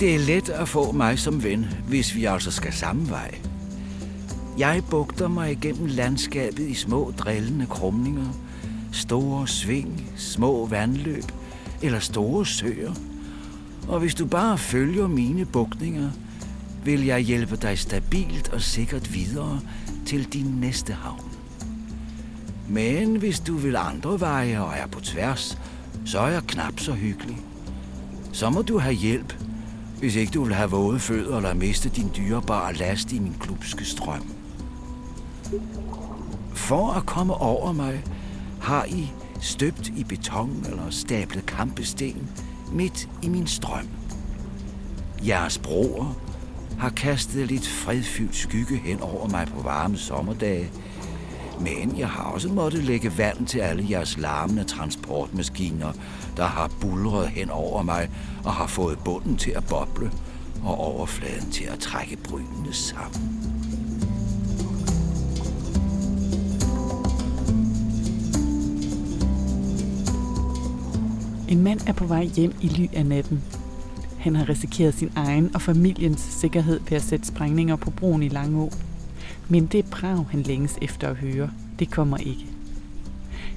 Det er let at få mig som ven, hvis vi altså skal samme vej. Jeg bugter mig igennem landskabet i små drillende krumninger, store sving, små vandløb eller store søer. Og hvis du bare følger mine bugtninger, vil jeg hjælpe dig stabilt og sikkert videre til din næste havn. Men hvis du vil andre veje og er på tværs, så er jeg knap så hyggelig. Så må du have hjælp, hvis ikke du vil have våde fødder eller miste din dyrebare last i min klubske strøm. For at komme over mig, har I støbt i beton eller stablet kampesten midt i min strøm. Jeres broer har kastet lidt fredfyldt skygge hen over mig på varme sommerdage, men jeg har også måttet lægge vand til alle jeres larmende transportmaskiner, der har bulret hen over mig og har fået bunden til at boble og overfladen til at trække brynene sammen. En mand er på vej hjem i ly af natten. Han har risikeret sin egen og familiens sikkerhed ved at sætte sprængninger på broen i Langå. Men det brag, han længes efter at høre. Det kommer ikke.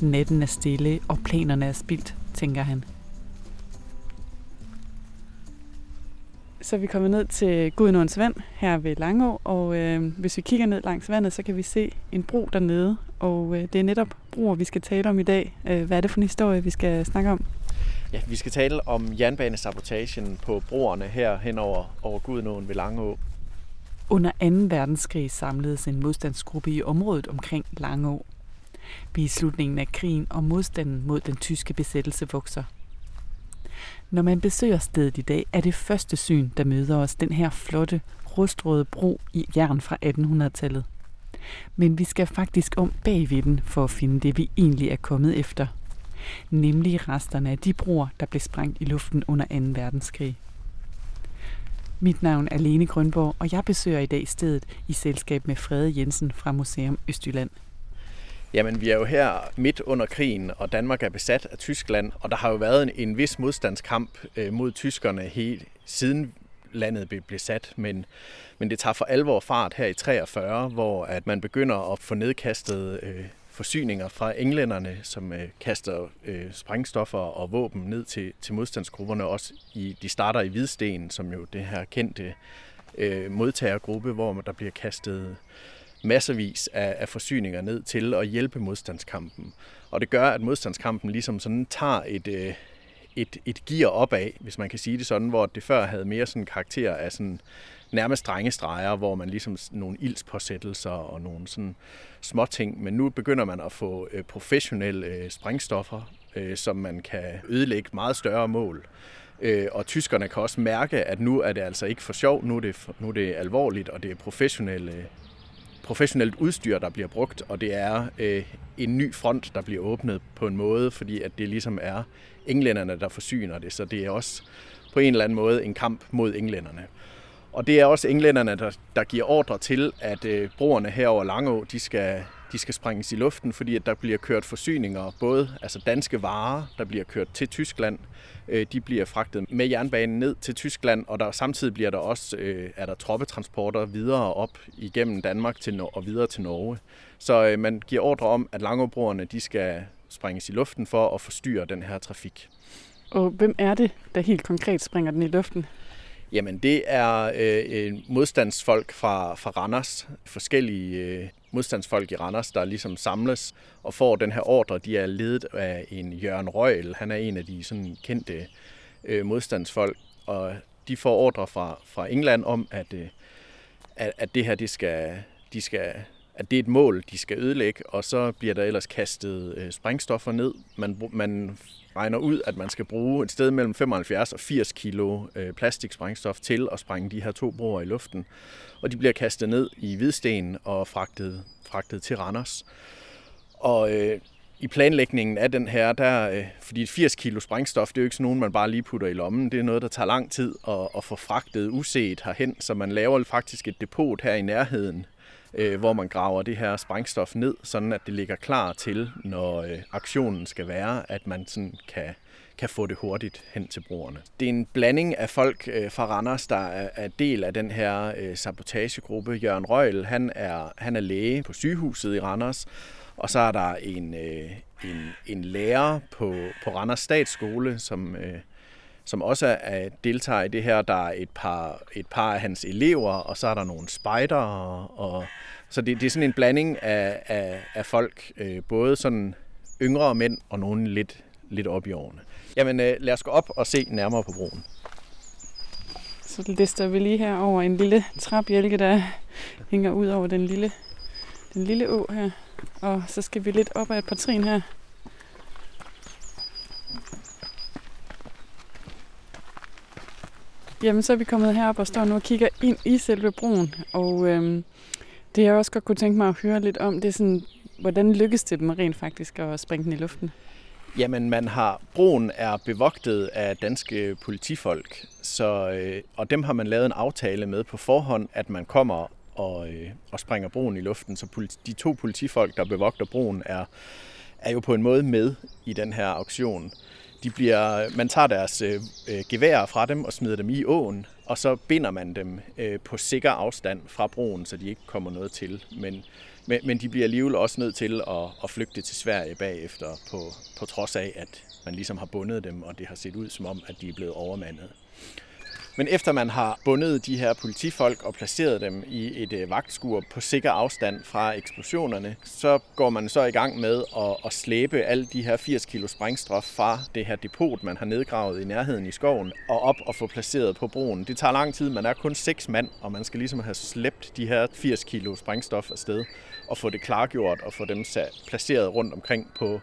Natten er stille, og planerne er spildt, tænker han. Så vi kommer ned til Gudnåens vand her ved Langå, og øh, hvis vi kigger ned langs vandet, så kan vi se en bro dernede, og øh, det er netop broer, vi skal tale om i dag. Øh, hvad er det for en historie, vi skal snakke om? Ja, vi skal tale om jernbanesabotagen på broerne her hen over, over Gudnåen ved Langå. Under 2. verdenskrig samledes en modstandsgruppe i området omkring Langå. Vi er i slutningen af krigen, og modstanden mod den tyske besættelse vokser. Når man besøger stedet i dag, er det første syn, der møder os den her flotte, rustrøde bro i jern fra 1800-tallet. Men vi skal faktisk om bagved den for at finde det, vi egentlig er kommet efter. Nemlig resterne af de broer, der blev sprængt i luften under 2. verdenskrig. Mit navn er Lene Grønborg, og jeg besøger i dag stedet i selskab med Frede Jensen fra Museum Østjylland. Jamen, vi er jo her midt under krigen, og Danmark er besat af Tyskland, og der har jo været en, en vis modstandskamp øh, mod tyskerne helt siden landet blev besat, men, men det tager for alvor fart her i 43, hvor at man begynder at få nedkastet øh, forsyninger fra englænderne, som øh, kaster øh, sprængstoffer og våben ned til, til modstandsgrupperne. Også i, de starter i Hvidsten, som jo det her kendte øh, modtagergruppe, hvor der bliver kastet masservis af, af forsyninger ned til at hjælpe modstandskampen. Og det gør, at modstandskampen ligesom sådan tager et, øh, et, et gear opad, hvis man kan sige det sådan, hvor det før havde mere sådan karakter af sådan nærmest drengestreger, hvor man ligesom nogle ildspåsættelser og nogle sådan små ting, men nu begynder man at få øh, professionelle øh, sprængstoffer, øh, som man kan ødelægge meget større mål. Og tyskerne kan også mærke, at nu er det altså ikke for sjov, nu er det, nu er det alvorligt, og det er professionelle professionelt udstyr, der bliver brugt, og det er øh, en ny front, der bliver åbnet på en måde, fordi at det ligesom er englænderne, der forsyner det, så det er også på en eller anden måde en kamp mod englænderne. Og det er også englænderne, der, der giver ordre til, at øh, broerne her over Langå, de skal, de skal sprænges i luften, fordi at der bliver kørt forsyninger, både altså danske varer, der bliver kørt til Tyskland, øh, de bliver fragtet med jernbanen ned til Tyskland, og der samtidig bliver der også øh, er der troppetransporter videre op igennem Danmark til, og videre til Norge. Så øh, man giver ordre om, at Langåbroerne de skal sprænges i luften for at forstyrre den her trafik. Og hvem er det, der helt konkret springer den i luften? Jamen, det er øh, modstandsfolk fra, fra Randers, forskellige øh, modstandsfolk i Randers, der ligesom samles og får den her ordre. De er ledet af en Jørgen Røgel. Han er en af de sådan kendte øh, modstandsfolk, og de får ordre fra, fra England om, at, øh, at, at det her, det skal, de skal, at det er et mål, de skal ødelægge, og så bliver der ellers kastet øh, sprængstoffer ned. Man, man regner ud, at man skal bruge et sted mellem 75 og 80 kilo øh, plastiksprængstof til at sprænge de her to broer i luften. Og de bliver kastet ned i Hvidsten og fragtet, fragtet til Randers. Og øh, i planlægningen af den her, der, øh, fordi 80 kilo sprængstof, det er jo ikke sådan nogen, man bare lige putter i lommen. Det er noget, der tager lang tid at, at få fragtet uset herhen, så man laver faktisk et depot her i nærheden øh, hvor man graver det her sprængstof ned, sådan at det ligger klar til, når øh, aktionen skal være, at man sådan kan, kan få det hurtigt hen til brugerne. Det er en blanding af folk øh, fra Randers, der er, er del af den her øh, sabotagegruppe. Jørgen Røgl, han er, han er læge på sygehuset i Randers, og så er der en, øh, en, en lærer på, på Randers Statsskole, som, øh, som også er, deltager i det her. Der er et par, et par af hans elever, og så er der nogle spejder. Og, og, så det, det er sådan en blanding af, af, af folk, øh, både sådan yngre mænd og nogle lidt, lidt op i årene. Jamen øh, lad os gå op og se nærmere på broen. Så lister vi lige her over en lille træbjælke, der hænger ud over den lille, den lille å her. Og så skal vi lidt op ad et par trin her. Jamen, så er vi kommet herop og står nu og kigger ind i selve broen. Og øhm, det jeg også godt kunne tænke mig at høre lidt om, det er sådan, hvordan lykkes det dem rent faktisk at springe den i luften? Jamen, man har, broen er bevogtet af danske politifolk, så, øh, og dem har man lavet en aftale med på forhånd, at man kommer og, øh, og springer broen i luften. Så politi, de to politifolk, der bevogter broen, er, er jo på en måde med i den her auktion. De bliver, man tager deres øh, øh, geværer fra dem og smider dem i åen, og så binder man dem øh, på sikker afstand fra broen, så de ikke kommer noget til. Men, men, men de bliver alligevel også nødt til at, at flygte til Sverige bagefter, på, på trods af, at man ligesom har bundet dem, og det har set ud som om, at de er blevet overmandet. Men efter man har bundet de her politifolk og placeret dem i et øh, vagtskur på sikker afstand fra eksplosionerne, så går man så i gang med at, at slæbe alle de her 80 kilo sprængstof fra det her depot, man har nedgravet i nærheden i skoven, og op og få placeret på broen. Det tager lang tid, man er kun seks mand, og man skal ligesom have slæbt de her 80 kilo sprængstof afsted og få det klargjort og få dem sat, placeret rundt omkring på,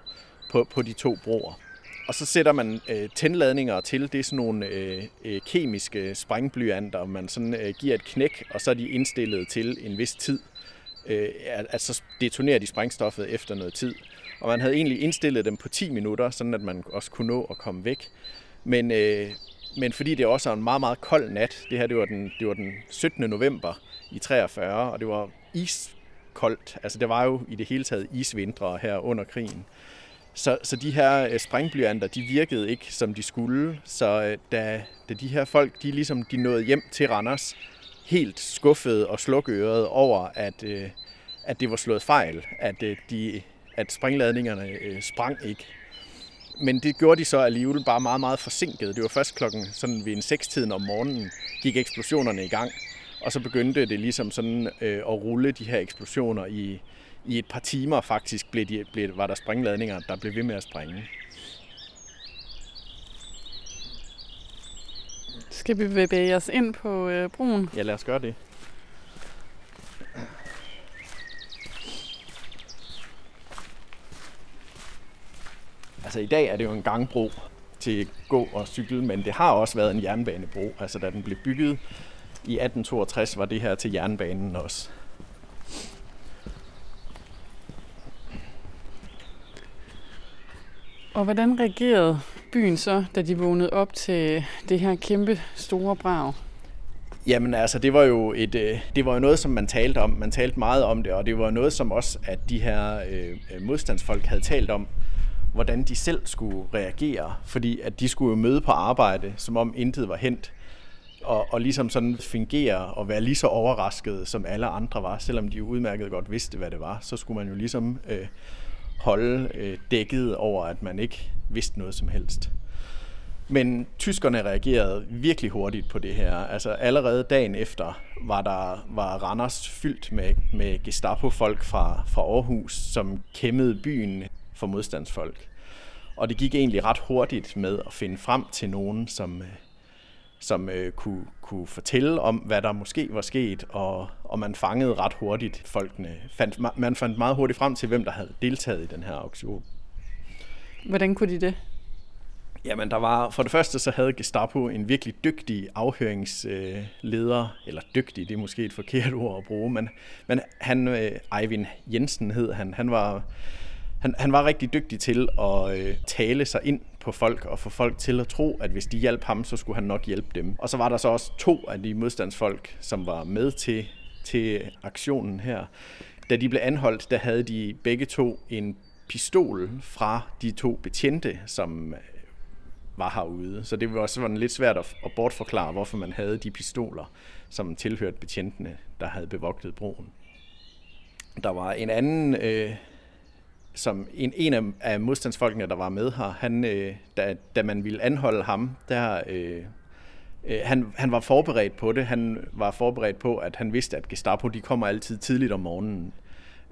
på, på de to broer. Og så sætter man øh, tændladninger til. Det er sådan nogle øh, øh, kemiske sprængblyanter, man sådan øh, giver et knæk, og så er de indstillet til en vis tid. Øh, altså detonerer de sprængstoffet efter noget tid. Og man havde egentlig indstillet dem på 10 minutter, sådan at man også kunne nå at komme væk. Men, øh, men fordi det også er en meget, meget kold nat, det her det var, den, det var den 17. november i 43, og det var iskoldt. Altså det var jo i det hele taget isvintre her under krigen. Så, så de her øh, sprængblyanter, de virkede ikke, som de skulle. Så øh, da, da de her folk, de ligesom de nåede hjem til Randers, helt skuffede og slukøret over, at, øh, at det var slået fejl, at, øh, de, at sprængladningerne sprang ikke. Men det gjorde de så alligevel bare meget, meget forsinket. Det var først klokken sådan ved en sekstiden om morgenen, gik eksplosionerne i gang. Og så begyndte det ligesom sådan øh, at rulle de her eksplosioner i, i et par timer faktisk blev de, blev, var der springladninger, der blev ved med at springe. Skal vi bevæge os ind på øh, broen? Ja, lad os gøre det. Altså i dag er det jo en gangbro til gå og cykle, men det har også været en jernbanebro. Altså da den blev bygget i 1862, var det her til jernbanen også. Og hvordan reagerede byen så, da de vågnede op til det her kæmpe store brag? Jamen altså, det var jo et, øh, det var jo noget, som man talte om. Man talte meget om det, og det var noget, som også, at de her øh, øh, modstandsfolk havde talt om, hvordan de selv skulle reagere. Fordi at de skulle jo møde på arbejde, som om intet var hent. Og, og ligesom sådan fungere og være lige så overrasket, som alle andre var, selvom de jo udmærket godt vidste, hvad det var. Så skulle man jo ligesom øh, holde øh, dækket over, at man ikke vidste noget som helst. Men tyskerne reagerede virkelig hurtigt på det her. Altså allerede dagen efter var der var Randers fyldt med, med Gestapo-folk fra, fra Aarhus, som kæmmede byen for modstandsfolk. Og det gik egentlig ret hurtigt med at finde frem til nogen, som, øh, som øh, kunne, kunne fortælle om, hvad der måske var sket, og, og man fangede ret hurtigt folkene. Fandt, man fandt meget hurtigt frem til, hvem der havde deltaget i den her auktion. Hvordan kunne de det? Jamen, der var, for det første så havde Gestapo en virkelig dygtig afhøringsleder, eller dygtig, det er måske et forkert ord at bruge, men, men han, øh, Eivind Jensen hed han, han var, han, han var rigtig dygtig til at øh, tale sig ind på folk og få folk til at tro, at hvis de hjalp ham, så skulle han nok hjælpe dem. Og så var der så også to af de modstandsfolk, som var med til, til aktionen her. Da de blev anholdt, der havde de begge to en pistol fra de to betjente, som øh, var herude. Så det var også sådan lidt svært at, at bortforklare, hvorfor man havde de pistoler, som tilhørte betjentene, der havde bevogtet broen. Der var en anden, øh, som en, en af, af modstandsfolkene, der var med her, han, øh, da, da man ville anholde ham, der, øh, øh, han, han var forberedt på det. Han var forberedt på, at han vidste, at Gestapo de kommer altid tidligt om morgenen.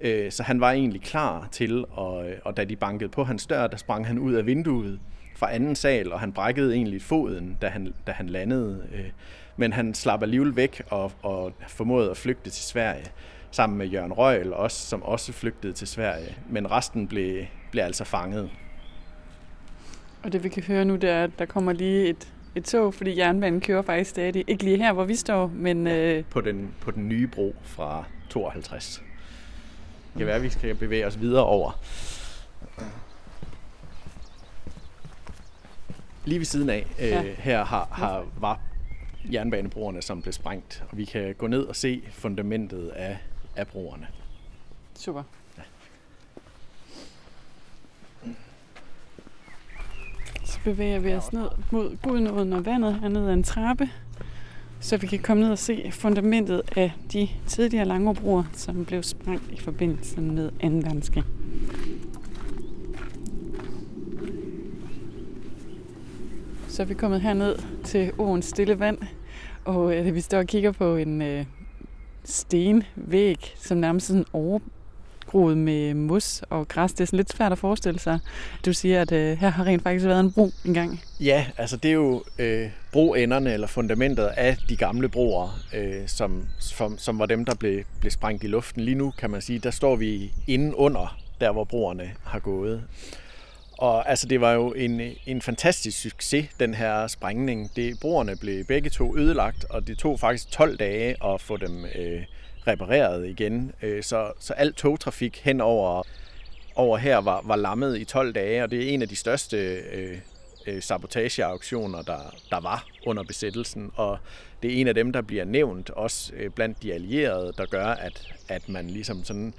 Øh, så han var egentlig klar til, og, øh, og da de bankede på hans dør, der sprang han ud af vinduet fra anden sal, og han brækkede egentlig foden, da han, da han landede. Øh, men han slap alligevel væk og, og formåede at flygte til Sverige sammen med Jørgen Røgl, også, som også flygtede til Sverige. Men resten blev, blev altså fanget. Og det vi kan høre nu, det er, at der kommer lige et, et tog, fordi jernbanen kører faktisk stadig. Ikke lige her, hvor vi står, men... Ja, øh... på, den, på den nye bro fra 52. Det kan være, at vi skal bevæge os videre over. Lige ved siden af, øh, ja. her har, har, var jernbanebroerne, som blev sprængt. Og vi kan gå ned og se fundamentet af, af broerne. Super. Ja. Så bevæger vi os ned mod Gudnåden og vandet hernede ad en trappe, så vi kan komme ned og se fundamentet af de tidligere Langerbroer, som blev sprængt i forbindelse med 2. verdenskrig. Så er vi kommet herned til åens stille vand, og øh, vi står og kigger på en øh, stenvæg, som nærmest sådan overgroet med mos og græs. Det er sådan lidt svært at forestille sig. Du siger, at øh, her har rent faktisk været en bro engang. Ja, altså det er jo øh, broenderne eller fundamentet af de gamle broer, øh, som, som, som var dem, der blev, blev sprængt i luften. Lige nu kan man sige, der står vi inde under, der hvor broerne har gået. Og altså, det var jo en, en fantastisk succes, den her sprængning. Det, broerne blev begge to ødelagt, og det tog faktisk 12 dage at få dem øh, repareret igen. Øh, så, så alt togtrafik hen over, over her var, var lammet i 12 dage, og det er en af de største øh, øh, sabotageaktioner, der, der var under besættelsen. Og det er en af dem, der bliver nævnt, også øh, blandt de allierede, der gør, at, at man ligesom sådan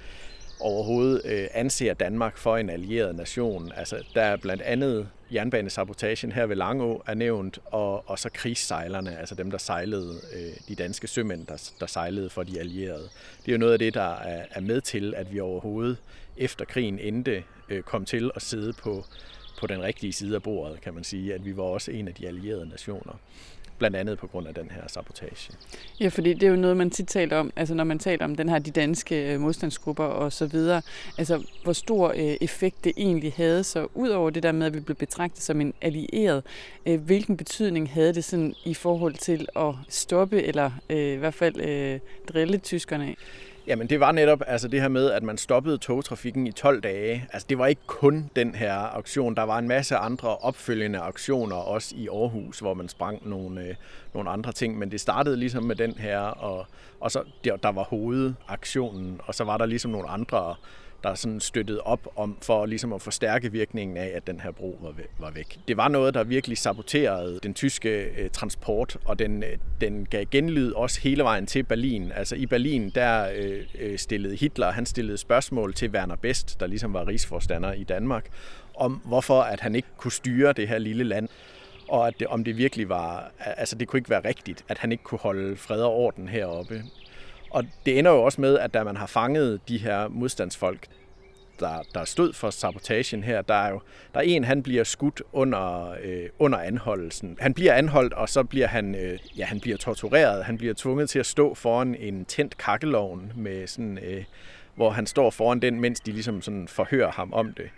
overhovedet øh, anser Danmark for en allieret nation. Altså, der er blandt andet jernbanesabotagen her ved Langå er nævnt, og, og så krigssejlerne, altså dem, der sejlede, øh, de danske sømænd, der, der sejlede for de allierede. Det er jo noget af det, der er, er med til, at vi overhovedet efter krigen endte øh, kom til at sidde på, på den rigtige side af bordet, kan man sige, at vi var også en af de allierede nationer blandt andet på grund af den her sabotage. Ja, fordi det er jo noget, man tit taler om, altså når man taler om den her, de danske øh, modstandsgrupper og så videre, altså hvor stor øh, effekt det egentlig havde, så ud over det der med, at vi blev betragtet som en allieret, øh, hvilken betydning havde det sådan i forhold til at stoppe, eller øh, i hvert fald øh, drille tyskerne? Jamen det var netop altså det her med, at man stoppede togtrafikken i 12 dage. Altså det var ikke kun den her auktion, Der var en masse andre opfølgende auktioner også i Aarhus, hvor man sprang nogle, øh, nogle andre ting. Men det startede ligesom med den her, og, og så der, der var hovedaktionen, og så var der ligesom nogle andre der sådan støttede op om for ligesom at forstærke virkningen af, at den her bro var, var væk. Det var noget, der virkelig saboterede den tyske øh, transport, og den, øh, den gav genlyd også hele vejen til Berlin. Altså i Berlin, der øh, øh, stillede Hitler, han stillede spørgsmål til Werner Best, der ligesom var rigsforstander i Danmark, om hvorfor at han ikke kunne styre det her lille land og at det, om det virkelig var, altså det kunne ikke være rigtigt, at han ikke kunne holde fred og orden heroppe. Og det ender jo også med, at da man har fanget de her modstandsfolk, der, der stod for sabotagen her, der er jo der er en, han bliver skudt under, øh, under anholdelsen. Han bliver anholdt, og så bliver han, øh, ja, han bliver tortureret. Han bliver tvunget til at stå foran en tændt kakkelovn, med sådan, øh, hvor han står foran den, mens de ligesom sådan forhører ham om det.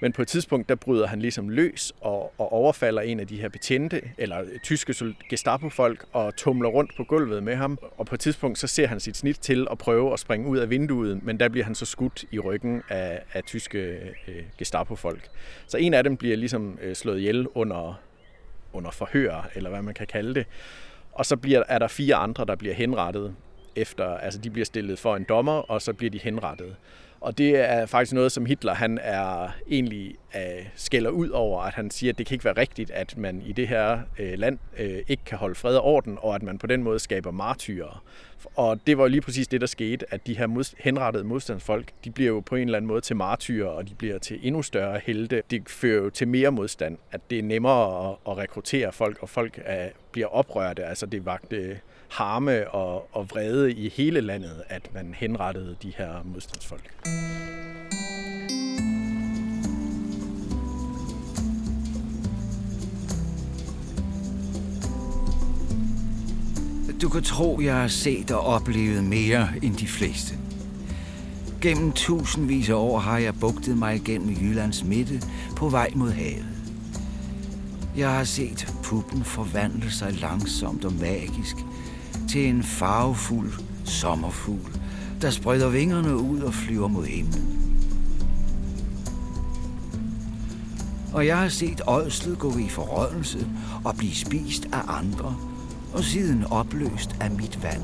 Men på et tidspunkt, der bryder han ligesom løs og, og overfalder en af de her betjente, eller tyske Gestapo-folk, og tumler rundt på gulvet med ham. Og på et tidspunkt, så ser han sit snit til at prøve at springe ud af vinduet, men der bliver han så skudt i ryggen af, af tyske øh, Gestapo-folk. Så en af dem bliver ligesom øh, slået ihjel under, under forhør, eller hvad man kan kalde det. Og så bliver, er der fire andre, der bliver henrettet efter, altså de bliver stillet for en dommer, og så bliver de henrettet. Og det er faktisk noget, som Hitler han er egentlig uh, skælder ud over, at han siger, at det kan ikke være rigtigt, at man i det her uh, land uh, ikke kan holde fred og orden, og at man på den måde skaber martyrer. Og det var jo lige præcis det, der skete, at de her mod, henrettede modstandsfolk, de bliver jo på en eller anden måde til martyrer, og de bliver til endnu større helte. Det fører jo til mere modstand, at det er nemmere at, at rekruttere folk, og folk er, bliver oprørte. Altså det vagte harme og, og vrede i hele landet, at man henrettede de her modstandsfolk. Du kan tro, jeg har set og oplevet mere end de fleste. Gennem tusindvis af år har jeg bugtet mig gennem Jyllands midte på vej mod havet. Jeg har set puppen forvandle sig langsomt og magisk til en farvefuld sommerfugl, der spreder vingerne ud og flyver mod himlen. Og jeg har set ådslet gå i forrådelse og blive spist af andre – og siden opløst af mit vand.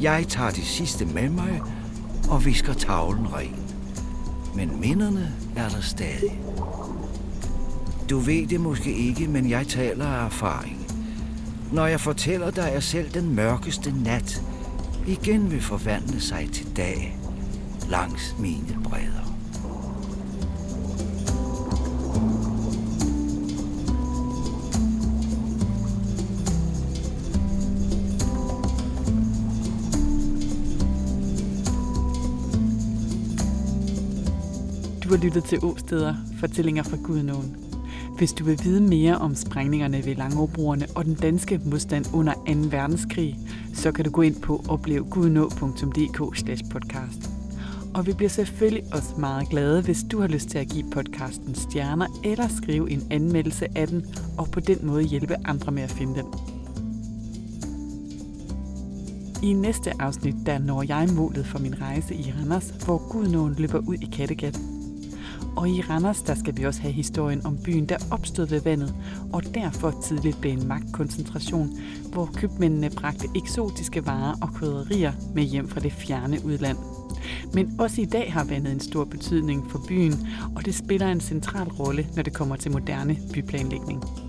Jeg tager det sidste med mig og visker tavlen ren. Men minderne er der stadig. Du ved det måske ikke, men jeg taler af erfaring. Når jeg fortæller dig, at selv den mørkeste nat igen vil forvandle sig til dag langs mine bredder. Du har lyttet til Åsteder, fortællinger fra Gudnåen. Hvis du vil vide mere om sprængningerne ved Langebroerne og den danske modstand under 2. verdenskrig, så kan du gå ind på oplevgudnå.dk podcast. Og vi bliver selvfølgelig også meget glade, hvis du har lyst til at give podcasten stjerner eller skrive en anmeldelse af den, og på den måde hjælpe andre med at finde den. I næste afsnit, der når jeg målet for min rejse i Randers, hvor Gudnåen løber ud i Kattegat og i Randers, der skal vi også have historien om byen, der opstod ved vandet, og derfor tidligt blev en magtkoncentration, hvor købmændene bragte eksotiske varer og krydderier med hjem fra det fjerne udland. Men også i dag har vandet en stor betydning for byen, og det spiller en central rolle, når det kommer til moderne byplanlægning.